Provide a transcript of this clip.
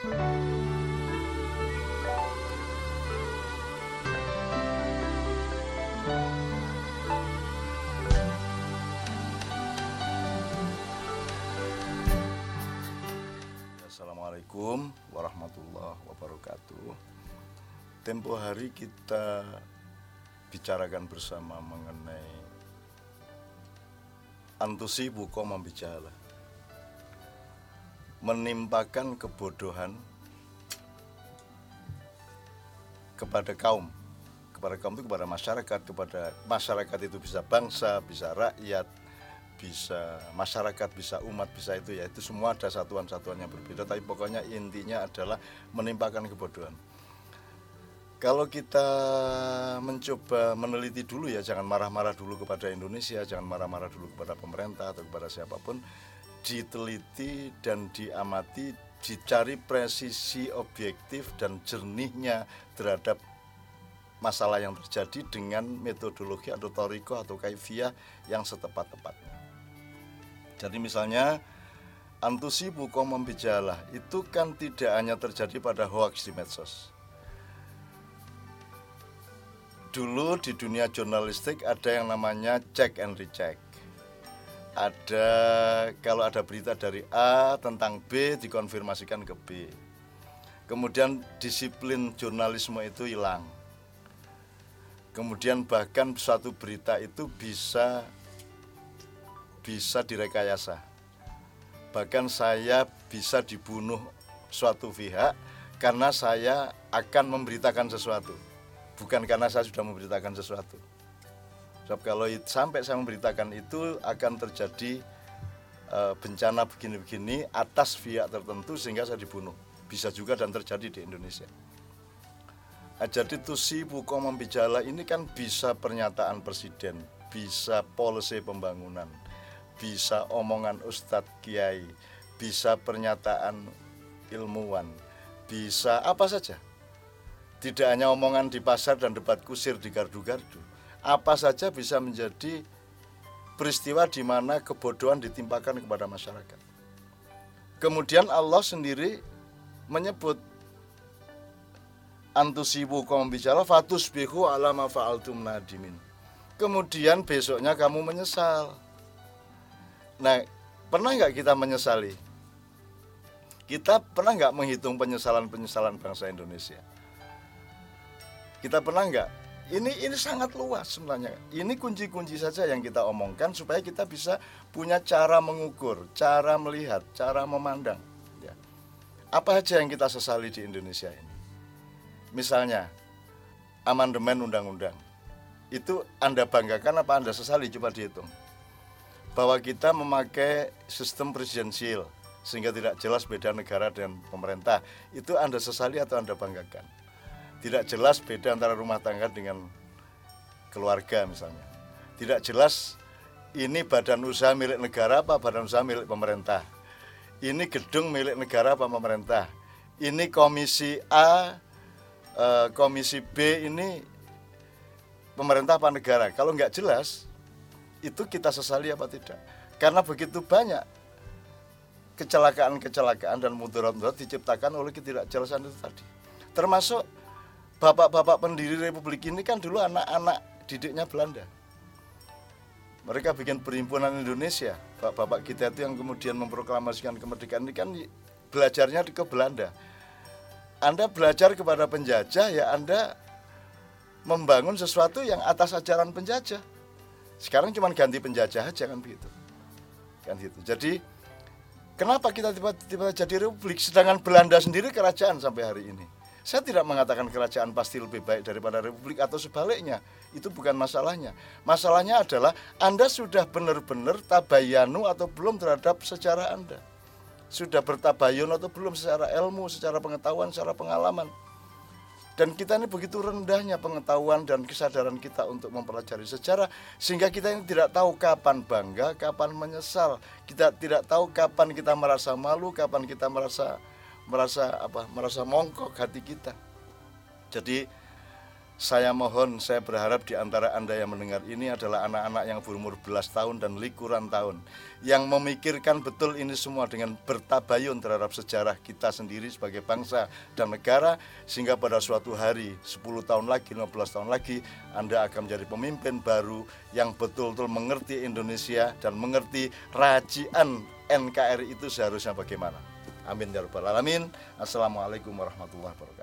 Assalamualaikum warahmatullahi wabarakatuh. Tempo hari kita bicarakan bersama mengenai antusi buko membicaralah menimpakan kebodohan kepada kaum. Kepada kaum itu kepada masyarakat kepada masyarakat itu bisa bangsa bisa rakyat bisa masyarakat bisa umat bisa itu ya. Itu semua ada satuan-satuan yang berbeda tapi pokoknya intinya adalah menimpakan kebodohan. Kalau kita mencoba meneliti dulu ya jangan marah-marah dulu kepada Indonesia jangan marah-marah dulu kepada pemerintah atau kepada siapa pun diteliti dan diamati, dicari presisi objektif dan jernihnya terhadap masalah yang terjadi dengan metodologi atau toriko atau kaifiah yang setepat-tepatnya. Jadi misalnya antusi buko membijalah itu kan tidak hanya terjadi pada hoax di medsos. Dulu di dunia jurnalistik ada yang namanya check and recheck ada kalau ada berita dari A tentang B dikonfirmasikan ke B. Kemudian disiplin jurnalisme itu hilang. Kemudian bahkan suatu berita itu bisa bisa direkayasa. Bahkan saya bisa dibunuh suatu pihak karena saya akan memberitakan sesuatu. Bukan karena saya sudah memberitakan sesuatu. Sebab kalau sampai saya memberitakan itu akan terjadi uh, bencana begini-begini atas pihak tertentu sehingga saya dibunuh. Bisa juga dan terjadi di Indonesia. Nah, jadi tusi buko membijala ini kan bisa pernyataan presiden, bisa polisi pembangunan, bisa omongan ustadz kiai, bisa pernyataan ilmuwan, bisa apa saja. Tidak hanya omongan di pasar dan debat kusir di gardu-gardu apa saja bisa menjadi peristiwa di mana kebodohan ditimpakan kepada masyarakat. Kemudian Allah sendiri menyebut antusibu kaum bicara fatus bihu alama fa'altum nadimin. Kemudian besoknya kamu menyesal. Nah, pernah nggak kita menyesali? Kita pernah nggak menghitung penyesalan-penyesalan bangsa Indonesia? Kita pernah nggak ini ini sangat luas sebenarnya. Ini kunci-kunci saja yang kita omongkan supaya kita bisa punya cara mengukur, cara melihat, cara memandang. Ya. Apa saja yang kita sesali di Indonesia ini? Misalnya amandemen undang-undang. Itu Anda banggakan apa Anda sesali? Coba dihitung. Bahwa kita memakai sistem presidensial sehingga tidak jelas beda negara dan pemerintah. Itu Anda sesali atau Anda banggakan? Tidak jelas beda antara rumah tangga dengan keluarga misalnya. Tidak jelas ini badan usaha milik negara apa badan usaha milik pemerintah. Ini gedung milik negara apa pemerintah. Ini komisi A, eh, komisi B ini pemerintah apa negara. Kalau nggak jelas, itu kita sesali apa tidak. Karena begitu banyak kecelakaan-kecelakaan dan mudarat-mudarat diciptakan oleh ketidakjelasan itu tadi. Termasuk bapak-bapak pendiri republik ini kan dulu anak-anak didiknya Belanda. Mereka bikin perhimpunan Indonesia. Bapak-bapak kita itu yang kemudian memproklamasikan kemerdekaan ini kan belajarnya ke Belanda. Anda belajar kepada penjajah ya Anda membangun sesuatu yang atas ajaran penjajah. Sekarang cuma ganti penjajah aja kan begitu. Kan gitu. Jadi kenapa kita tiba-tiba jadi republik sedangkan Belanda sendiri kerajaan sampai hari ini? Saya tidak mengatakan kerajaan pasti lebih baik daripada republik atau sebaliknya. Itu bukan masalahnya. Masalahnya adalah Anda sudah benar-benar tabayanu atau belum terhadap sejarah Anda. Sudah bertabayun atau belum secara ilmu, secara pengetahuan, secara pengalaman. Dan kita ini begitu rendahnya pengetahuan dan kesadaran kita untuk mempelajari sejarah sehingga kita ini tidak tahu kapan bangga, kapan menyesal. Kita tidak tahu kapan kita merasa malu, kapan kita merasa merasa apa merasa mongkok hati kita jadi saya mohon, saya berharap di antara Anda yang mendengar ini adalah anak-anak yang berumur belas tahun dan likuran tahun yang memikirkan betul ini semua dengan bertabayun terhadap sejarah kita sendiri sebagai bangsa dan negara sehingga pada suatu hari 10 tahun lagi, 15 tahun lagi Anda akan menjadi pemimpin baru yang betul-betul mengerti Indonesia dan mengerti rajian NKRI itu seharusnya bagaimana. Amin ya rabbal alamin. Assalamualaikum warahmatullahi wabarakatuh.